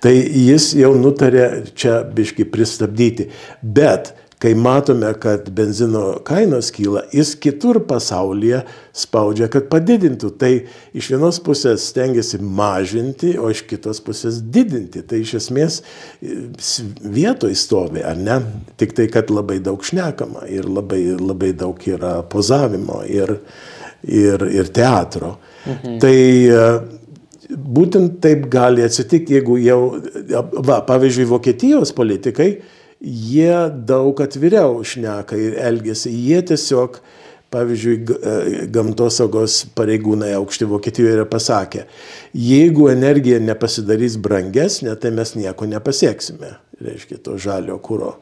Tai jis jau nutarė čia biški pristabdyti. Bet kai matome, kad benzino kainos kyla, jis kitur pasaulyje spaudžia, kad padidintų. Tai iš vienos pusės stengiasi mažinti, o iš kitos pusės didinti. Tai iš esmės vietoj stovi, ar ne? Tik tai, kad labai daug šnekama ir labai, labai daug yra pozavimo ir, ir, ir teatro. Mhm. Tai e, būtent taip gali atsitikti, jeigu jau, va, pavyzdžiui, Vokietijos politikai, jie daug atviriau šneka ir elgesi. Jie tiesiog, pavyzdžiui, e, gamtosaugos pareigūnai aukšti Vokietijoje yra pasakę, jeigu energija nepasidarys brangesnė, tai mes nieko nepasieksime, reiškia, to žalio kūro.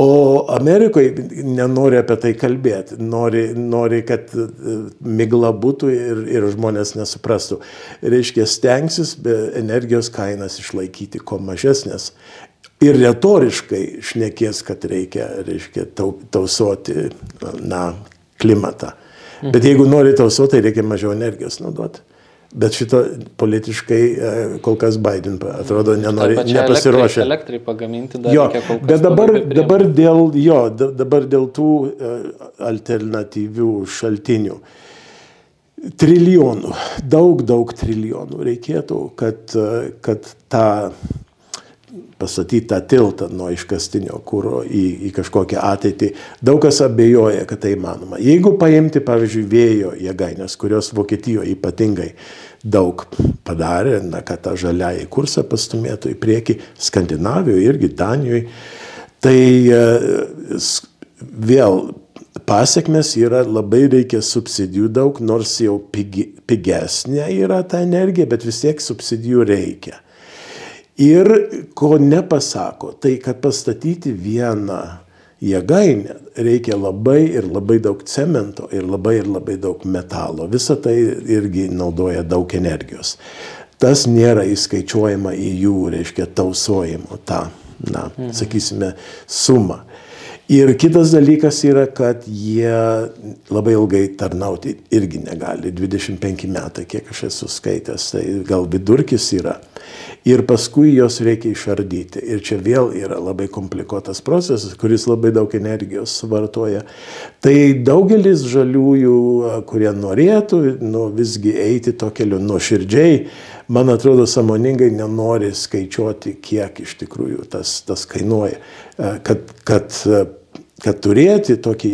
O Amerikoje nenori apie tai kalbėti, nori, nori kad e, migla būtų ir, ir žmonės nesuprastų. Reiškia, stengsis energijos kainas išlaikyti kuo mažesnės ir retoriškai šnekės, kad reikia, reiškia, tausoti na, klimatą. Mhm. Bet jeigu nori tausoti, tai reikia mažiau energijos naudoti. Bet šito politiškai e, kol kas Biden atrodo nenori, nepasiruošę. Elektrai, elektrai pagaminti dar jo, reikia kol kas. Bet dabar, dabar, dėl, jo, dabar dėl tų e, alternatyvių šaltinių. trilijonų, daug, daug trilijonų reikėtų, kad, kad tą pastatyti tą tiltą nuo iškastinio kūro į, į kažkokią ateitį. Daug kas abejoja, kad tai įmanoma. Jeigu paimti, pavyzdžiui, vėjo jėgainės, kurios Vokietijoje ypatingai daug padarė, na, kad tą žaliąjį kursą pastumėtų į priekį, Skandinavijoje irgi Danijoje, tai e, vėl pasiekmes yra labai reikia subsidijų daug, nors jau pigi, pigesnė yra ta energija, bet vis tiek subsidijų reikia. Ir ko nepasako, tai kad pastatyti vieną jėgainę reikia labai ir labai daug cemento ir labai ir labai daug metalo. Visą tai irgi naudoja daug energijos. Tas nėra įskaičiuojama į jų, reiškia, tausojimo tą, na, mhm. sakysime, sumą. Ir kitas dalykas yra, kad jie labai ilgai tarnauti irgi negali. 25 metai, kiek aš esu skaitęs, tai gal vidurkis yra. Ir paskui jos reikia išardyti. Ir čia vėl yra labai komplikuotas procesas, kuris labai daug energijos vartoja. Tai daugelis žaliųjų, kurie norėtų nu, visgi eiti to keliu nuoširdžiai, man atrodo, samoningai nenori skaičiuoti, kiek iš tikrųjų tas, tas kainuoja. Kad, kad kad turėti tokį,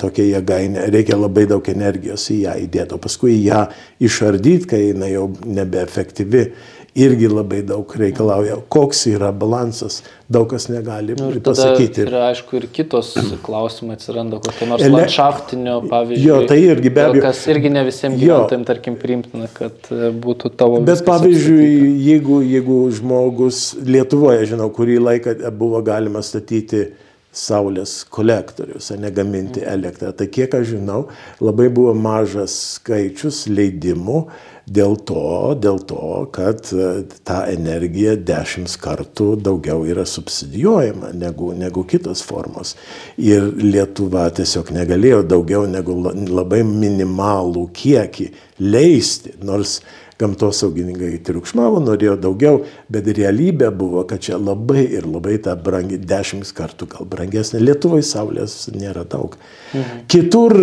tokią jėgainę, reikia labai daug energijos į ją įdėti, o paskui ją išardyti, kai jinai jau nebeefektyvi, irgi labai daug reikalauja. Koks yra balansas, daug kas negali nu, ir pasakyti. Ir aišku, ir kitos klausimai atsiranda, kokie nors Ele... landšaftinio, pavyzdžiui. Jo, tai irgi be abejo. Kas irgi ne visiems gyventojams, tarkim, priimtina, kad e, būtų tavo. Bet pavyzdžiui, jeigu, jeigu žmogus Lietuvoje, žinau, kurį laiką buvo galima statyti saulės kolektorius, o ne gaminti elektrą. Tai kiek aš žinau, labai buvo mažas skaičius leidimų dėl to, dėl to kad e, ta energija dešimt kartų daugiau yra subsidijuojama negu, negu kitos formos. Ir Lietuva tiesiog negalėjo daugiau negu labai minimalų kiekį leisti, nors gamtosaugininkai triukšmavo, norėjo daugiau, bet realybė buvo, kad čia labai ir labai ta brangi, dešimt kartų gal brangesnė. Lietuvoje saulės nėra daug. Mhm. Kitur,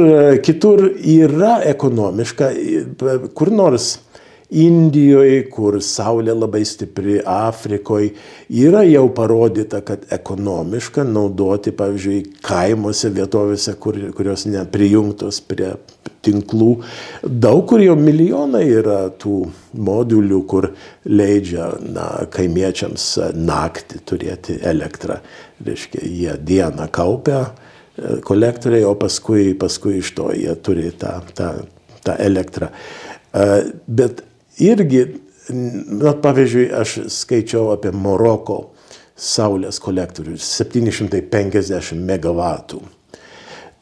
kitur yra ekonomiška, kur nors Indijoje, kur saulė labai stipri, Afrikoje, yra jau parodyta, kad ekonomiška naudoti, pavyzdžiui, kaimuose vietovėse, kur, kurios neprijungtos prie tinklų. Daug kur jau milijonai yra tų modulių, kur leidžia na, kaimiečiams naktį turėti elektrą. Reiškia, jie dieną kaupia e, kolektoriai, o paskui, paskui iš to jie turi tą, tą, tą elektrą. E, bet irgi, na, pavyzdžiui, aš skaičiau apie Moroko saulės kolektorių 750 MW.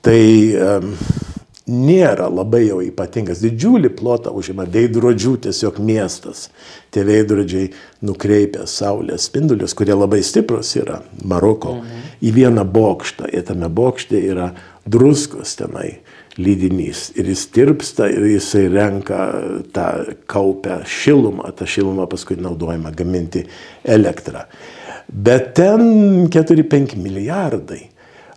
Tai um, nėra labai jau ypatingas. Didžiulį plotą užima veidrodžių tiesiog miestas. Tie veidrodžiai nukreipia saulės spindulius, kurie labai stiprus yra Maroko, mhm. į vieną bokštą. Ir tame bokšte yra druskos tenai lydinys. Ir jis tirpsta ir jisai renka tą kaupę šilumą, tą šilumą paskui naudojama gaminti elektrą. Bet ten 4-5 milijardai.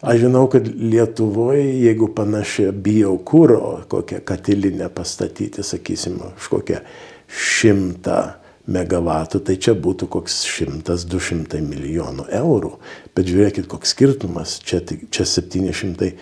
Aš žinau, kad Lietuvoje, jeigu panašią biokūro kokią katilinę pastatyti, sakysim, už kokią šimtą megavatų, tai čia būtų koks šimtas, du šimtai milijonų eurų. Bet žiūrėkit, koks skirtumas, čia, čia 700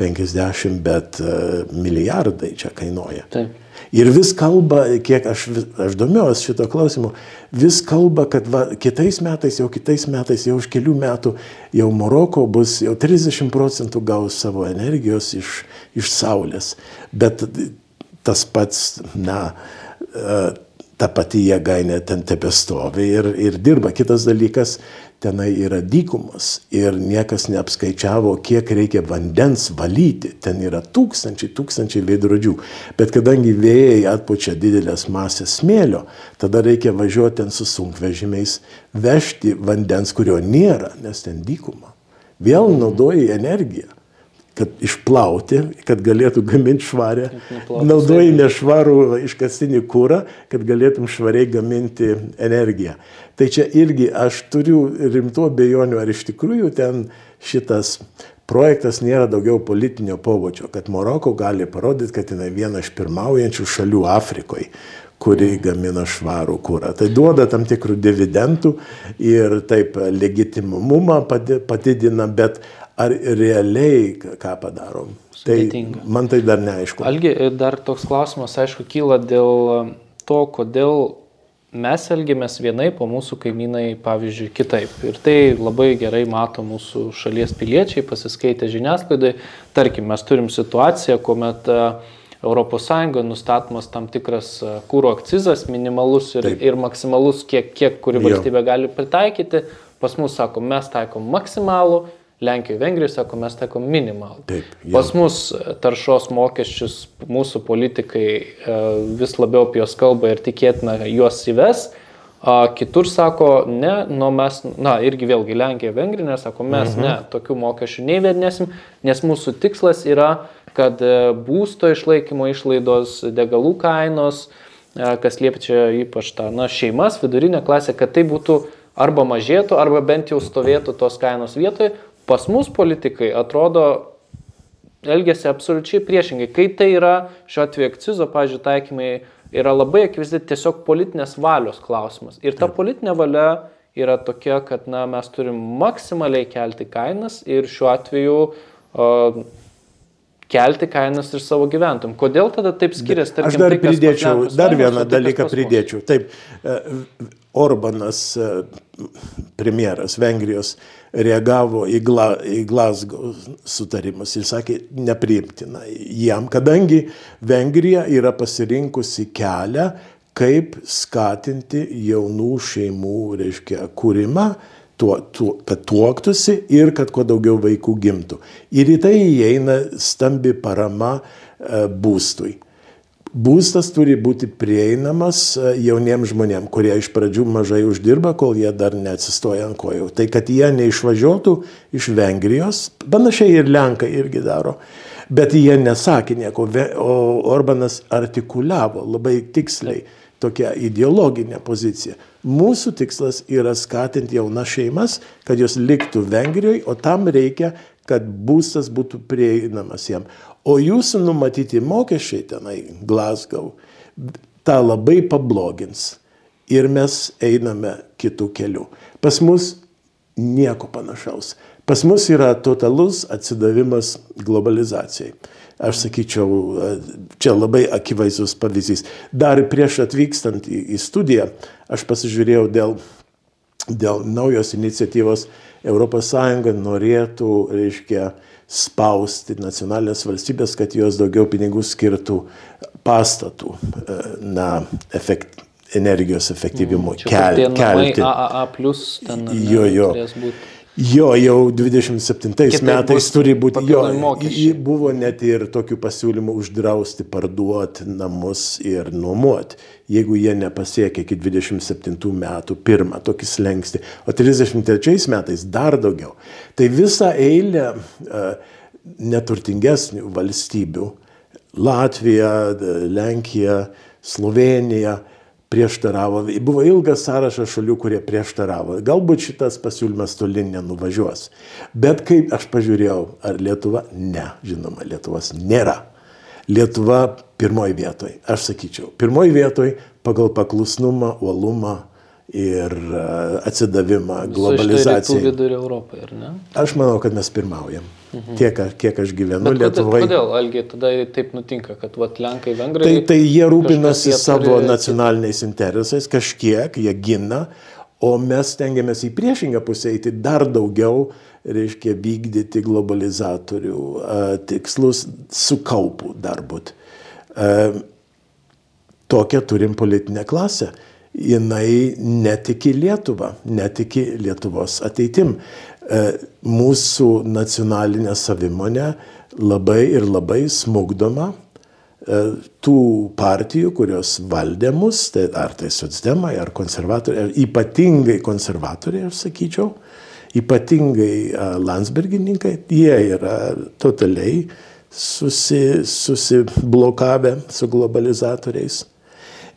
50, bet uh, milijardai čia kainuoja. Taip. Ir vis kalba, kiek aš, aš domiuosi šito klausimu, vis kalba, kad va, kitais metais, jau kitais metais, jau už kelių metų, jau Maroko bus, jau 30 procentų gaus savo energijos iš, iš Saulės. Bet tas pats, na, uh, ta pati jėgainė ten tebestovi ir, ir dirba. Kitas dalykas, tenai yra dykumas ir niekas neapskaičiavo, kiek reikia vandens valyti. Ten yra tūkstančiai, tūkstančiai veidrodžių. Bet kadangi vėjai atpučia didelės masės smėlio, tada reikia važiuoti ten su sunkvežimiais, vežti vandens, kurio nėra, nes ten dykuma. Vėl naudoji energiją kad išplauti, kad galėtų gaminti švarę, naudoji nešvarų iškastinį kūrą, kad galėtum švariai gaminti energiją. Tai čia irgi aš turiu rimtų abejonių, ar iš tikrųjų ten šitas projektas nėra daugiau politinio pobūdžio, kad Maroko gali parodyti, kad jinai viena iš pirmaujančių šalių Afrikoje, kuri gamina švarų kūrą. Tai duoda tam tikrų dividendų ir taip legitimumą padidina, bet ar realiai ką padarom? Tai man tai dar neaišku. Algi, dar toks klausimas, aišku, kyla dėl to, kodėl mes elgiamės vienaip, o mūsų kaimynai, pavyzdžiui, kitaip. Ir tai labai gerai mato mūsų šalies piliečiai, pasiskaitę žiniasklaidai. Tarkim, mes turim situaciją, kuomet ES nustatomas tam tikras e, kūro akcizas, minimalus ir, Taip. ir maksimalus, kiek, kiek kuri valstybė jo. gali pritaikyti. Pas mus sako, mes taikom maksimalų, Lenkijoje, Vengrijoje sako, mes taikom minimalų. Taip, jau. Pas mus e, taršos mokesčius mūsų politikai e, vis labiau apie juos kalba ir tikėtina juos įves. Kitur sako, ne, nu mes, na irgi vėlgi Lenkija, Vengrija, sako, mes mhm. ne, tokių mokesčių neįvednėsim, nes mūsų tikslas yra, kad e, būsto išlaikymo išlaidos, degalų kainos, kas liepčia ypač tą, na, šeimas, vidurinę klasę, kad tai būtų arba mažėtų, arba bent jau stovėtų tos kainos vietoje, Pas mus politikai atrodo elgesi absoliučiai priešingai. Kai tai yra šiuo atveju akcizo, pažiūrėjau, taikymai yra labai akivaizdi tiesiog politinės valios klausimas. Ir ta politinė valia yra tokia, kad na, mes turim maksimaliai kelti kainas ir šiuo atveju uh, kelti kainas ir savo gyventojim. Kodėl tada taip skiriasi? Tarkim, Aš dar tai, pridėčiau, dar vieną dalyką pridėčiau. Taip, e, Orbanas, e, premjeras Vengrijos, reagavo į, Gla, į Glasgow sutarimus ir sakė nepriimtina jam, kadangi Vengrija yra pasirinkusi kelią, kaip skatinti jaunų šeimų, reiškia, kūrimą, tuo, tuo, kad tuoktųsi ir kad kuo daugiau vaikų gimtų. Ir į tai įeina stambi parama e, būstui būstas turi būti prieinamas e, jauniems žmonėms, kurie iš pradžių mažai uždirba, kol jie dar neatsistoja ant kojų. Tai kad jie neišvažiuotų iš Vengrijos, panašiai ir Lenkai irgi daro. Bet jie nesakė nieko, o Orbanas artikuliavo labai tiksliai tokią ideologinę poziciją. Mūsų tikslas yra skatinti jaunas šeimas, kad jos liktų Vengrijoje, o tam reikia, kad būstas būtų prieinamas jam. O jūsų numatyti mokesčiai tenai Glasgow tą labai pablogins. Ir mes einame kitų kelių. Pas mus nieko panašaus. Pas mus yra totalus atsidavimas globalizacijai. Aš sakyčiau, čia labai akivaizdus pavyzdys. Dar prieš atvykstant į, į studiją, aš pasižiūrėjau dėl, dėl naujos iniciatyvos ES norėtų, reiškia, spausti nacionalinės valstybės, kad jos daugiau pinigų skirtų pastatų e, na, efekt, energijos efektyvimui. Mm, Kel, kelti. AAA plus ten. Jo, jo. Jo, jau 27 Kitaip metais turi būti, jo, buvo net ir tokių pasiūlymų uždrausti parduoti namus ir nuomoti jeigu jie nepasiekia iki 27 metų pirmą tokį slengsti, o 33 metais dar daugiau. Tai visa eilė uh, neturtingesnių valstybių - Latvija, Lenkija, Slovenija prieštaravo. Buvo ilgas sąrašas šalių, kurie prieštaravo. Galbūt šitas pasiūlymas toli nenuvažiuos. Bet kaip aš pažiūrėjau, ar Lietuva? Ne, žinoma, Lietuvos nėra. Lietuva pirmoji vietoj, aš sakyčiau, pirmoji vietoj pagal paklusnumą, uolumą ir e, atsidavimą globalizacijai. Tai vidurio Europai, ar ne? Aš manau, kad mes pirmaujam. Mhm. Tiek, kiek aš gyvenu Bet Lietuvoje. Kodėl, Algiai, tada taip nutinka, kad vat, Lenkai, Vengrai. Tai, tai jie rūpinasi jie savo turi... nacionaliniais interesais, kažkiek jie gina, o mes stengiamės į priešingą pusę eiti dar daugiau reiškia vykdyti globalizatorių tikslus su kaupu darbut. Tokią turim politinę klasę. Jinai netiki Lietuvą, netiki Lietuvos ateitim. Mūsų nacionalinė savimonė labai ir labai smugdoma tų partijų, kurios valdė mus, tai ar tai socdemai, ar konservatoriai, ar ypatingai konservatoriai, aš sakyčiau, ypatingai Landsbergininkai, jie yra totaliai susi, susiblokavę su globalizatoriais.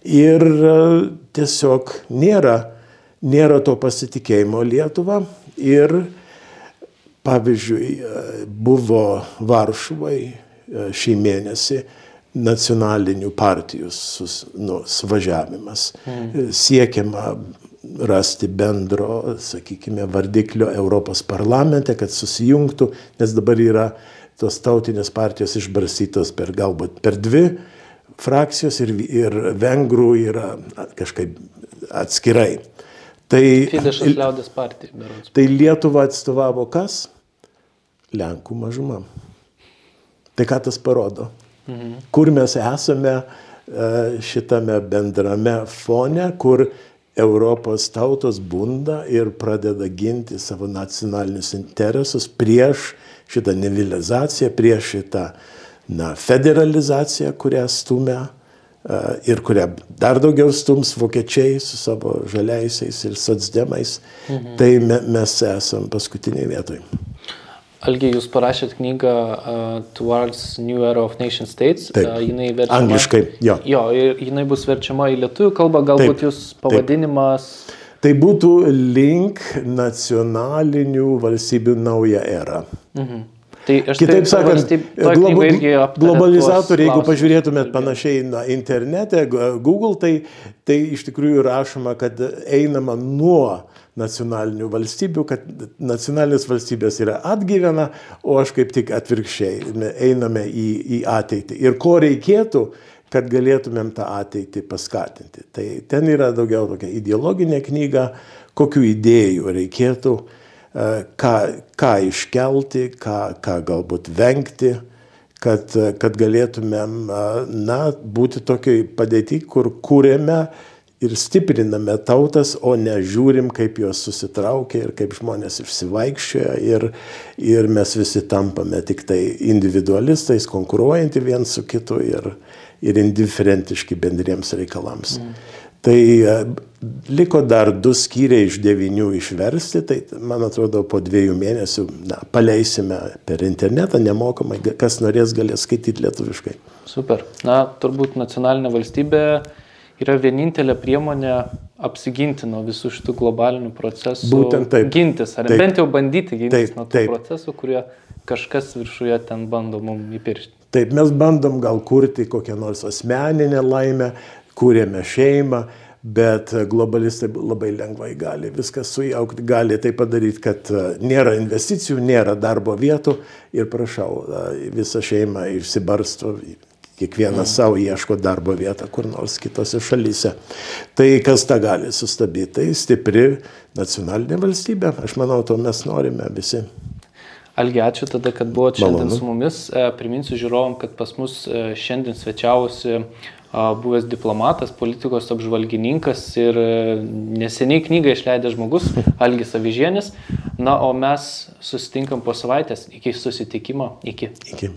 Ir tiesiog nėra, nėra to pasitikėjimo Lietuva ir pavyzdžiui, buvo Varšuvai šį mėnesį nacionalinių partijų sus, nu, suvažiavimas. Mm. Siekiama rasti bendro, sakykime, vardiklio Europos parlamente, kad susijungtų, nes dabar yra tos tautinės partijos išbarstytos per galbūt per dvi frakcijos ir, ir vengrų yra kažkaip atskirai. Tai, Fidešas liaudės partija, berods. Tai Lietuva atstovavo kas? Lenkų mažuma. Tai ką tas parodo? Mhm. Kur mes esame e, šitame bendrame fone, kur Europos tautos bunda ir pradeda ginti savo nacionalinius interesus prieš šitą nivilizaciją, prieš šitą na, federalizaciją, kurią stumia e, ir kurią dar daugiau stums vokiečiai su savo žaliaisiais ir socdemais, mhm. tai me, mes esam paskutiniai vietoj. Algi, jūs parašėt knygą uh, Towards New Era of Nation States. Taip, uh, jinai verčiama. Angliškai, jo. Jo, ir jinai bus verčiama į lietuvių kalbą, galbūt taip, jūs pavadinimas. Taip. Tai būtų link nacionalinių valstybių nauja era. Mhm. Tai Kitaip tai sakant, globo, globalizatoriai, jeigu pažiūrėtumėt panašiai na, internete, Google, tai, tai iš tikrųjų rašoma, kad einama nuo nacionalinių valstybių, kad nacionalinės valstybės yra atgyvena, o aš kaip tik atvirkščiai einame į, į ateitį. Ir ko reikėtų, kad galėtumėm tą ateitį paskatinti. Tai ten yra daugiau tokia ideologinė knyga, kokiu idėjų reikėtų, e, ką, ką iškelti, ką, ką galbūt vengti, kad, kad galėtumėm na, būti tokiai padėti, kur kūrėme ir stipriname tautas, o ne žiūrim, kaip jos susitraukia ir kaip žmonės išsivaikščioja ir, ir mes visi tampame tik tai individualistais, konkuruojantį viens su kitu ir, ir indiferentiški bendriems reikalams. Mm. Tai e, liko dar du skyriai iš devinių išversti, tai man atrodo po dviejų mėnesių na, paleisime per internetą nemokamai, kas norės galės skaityti lietuviškai. Super. Na, turbūt nacionalinė valstybė yra vienintelė priemonė apsiginti nuo visų šitų globalinių procesų. Būtent taip. Gintis, ar taip. bent jau bandyti gintis taip, nuo tų taip. procesų, kurie kažkas viršuje ten bando mums įpiršti. Taip, mes bandom gal kurti kokią nors asmeninę laimę, kūrėme šeimą, bet globalistai labai lengvai gali viską sujaukti, gali tai padaryti, kad e, nėra investicijų, nėra darbo vietų ir prašau, e, visa šeima išsibarsto Kiekvienas savo ieško darbo vietą kur nors kitose šalyse. Tai kas tą gali sustabdyti? Tai stipri nacionalinė valstybė. Aš manau, to mes norime visi. Algi, ačiū tada, kad buvote šiandien Malonu. su mumis. E, priminsiu žiūrovom, kad pas mus šiandien svečiavosi buvęs diplomatas, politikos apžvalgininkas ir e, neseniai knygą išleidęs žmogus, Algis Avižienis. Na, o mes susitinkam po savaitės. Iki susitikimo. Iki. Iki.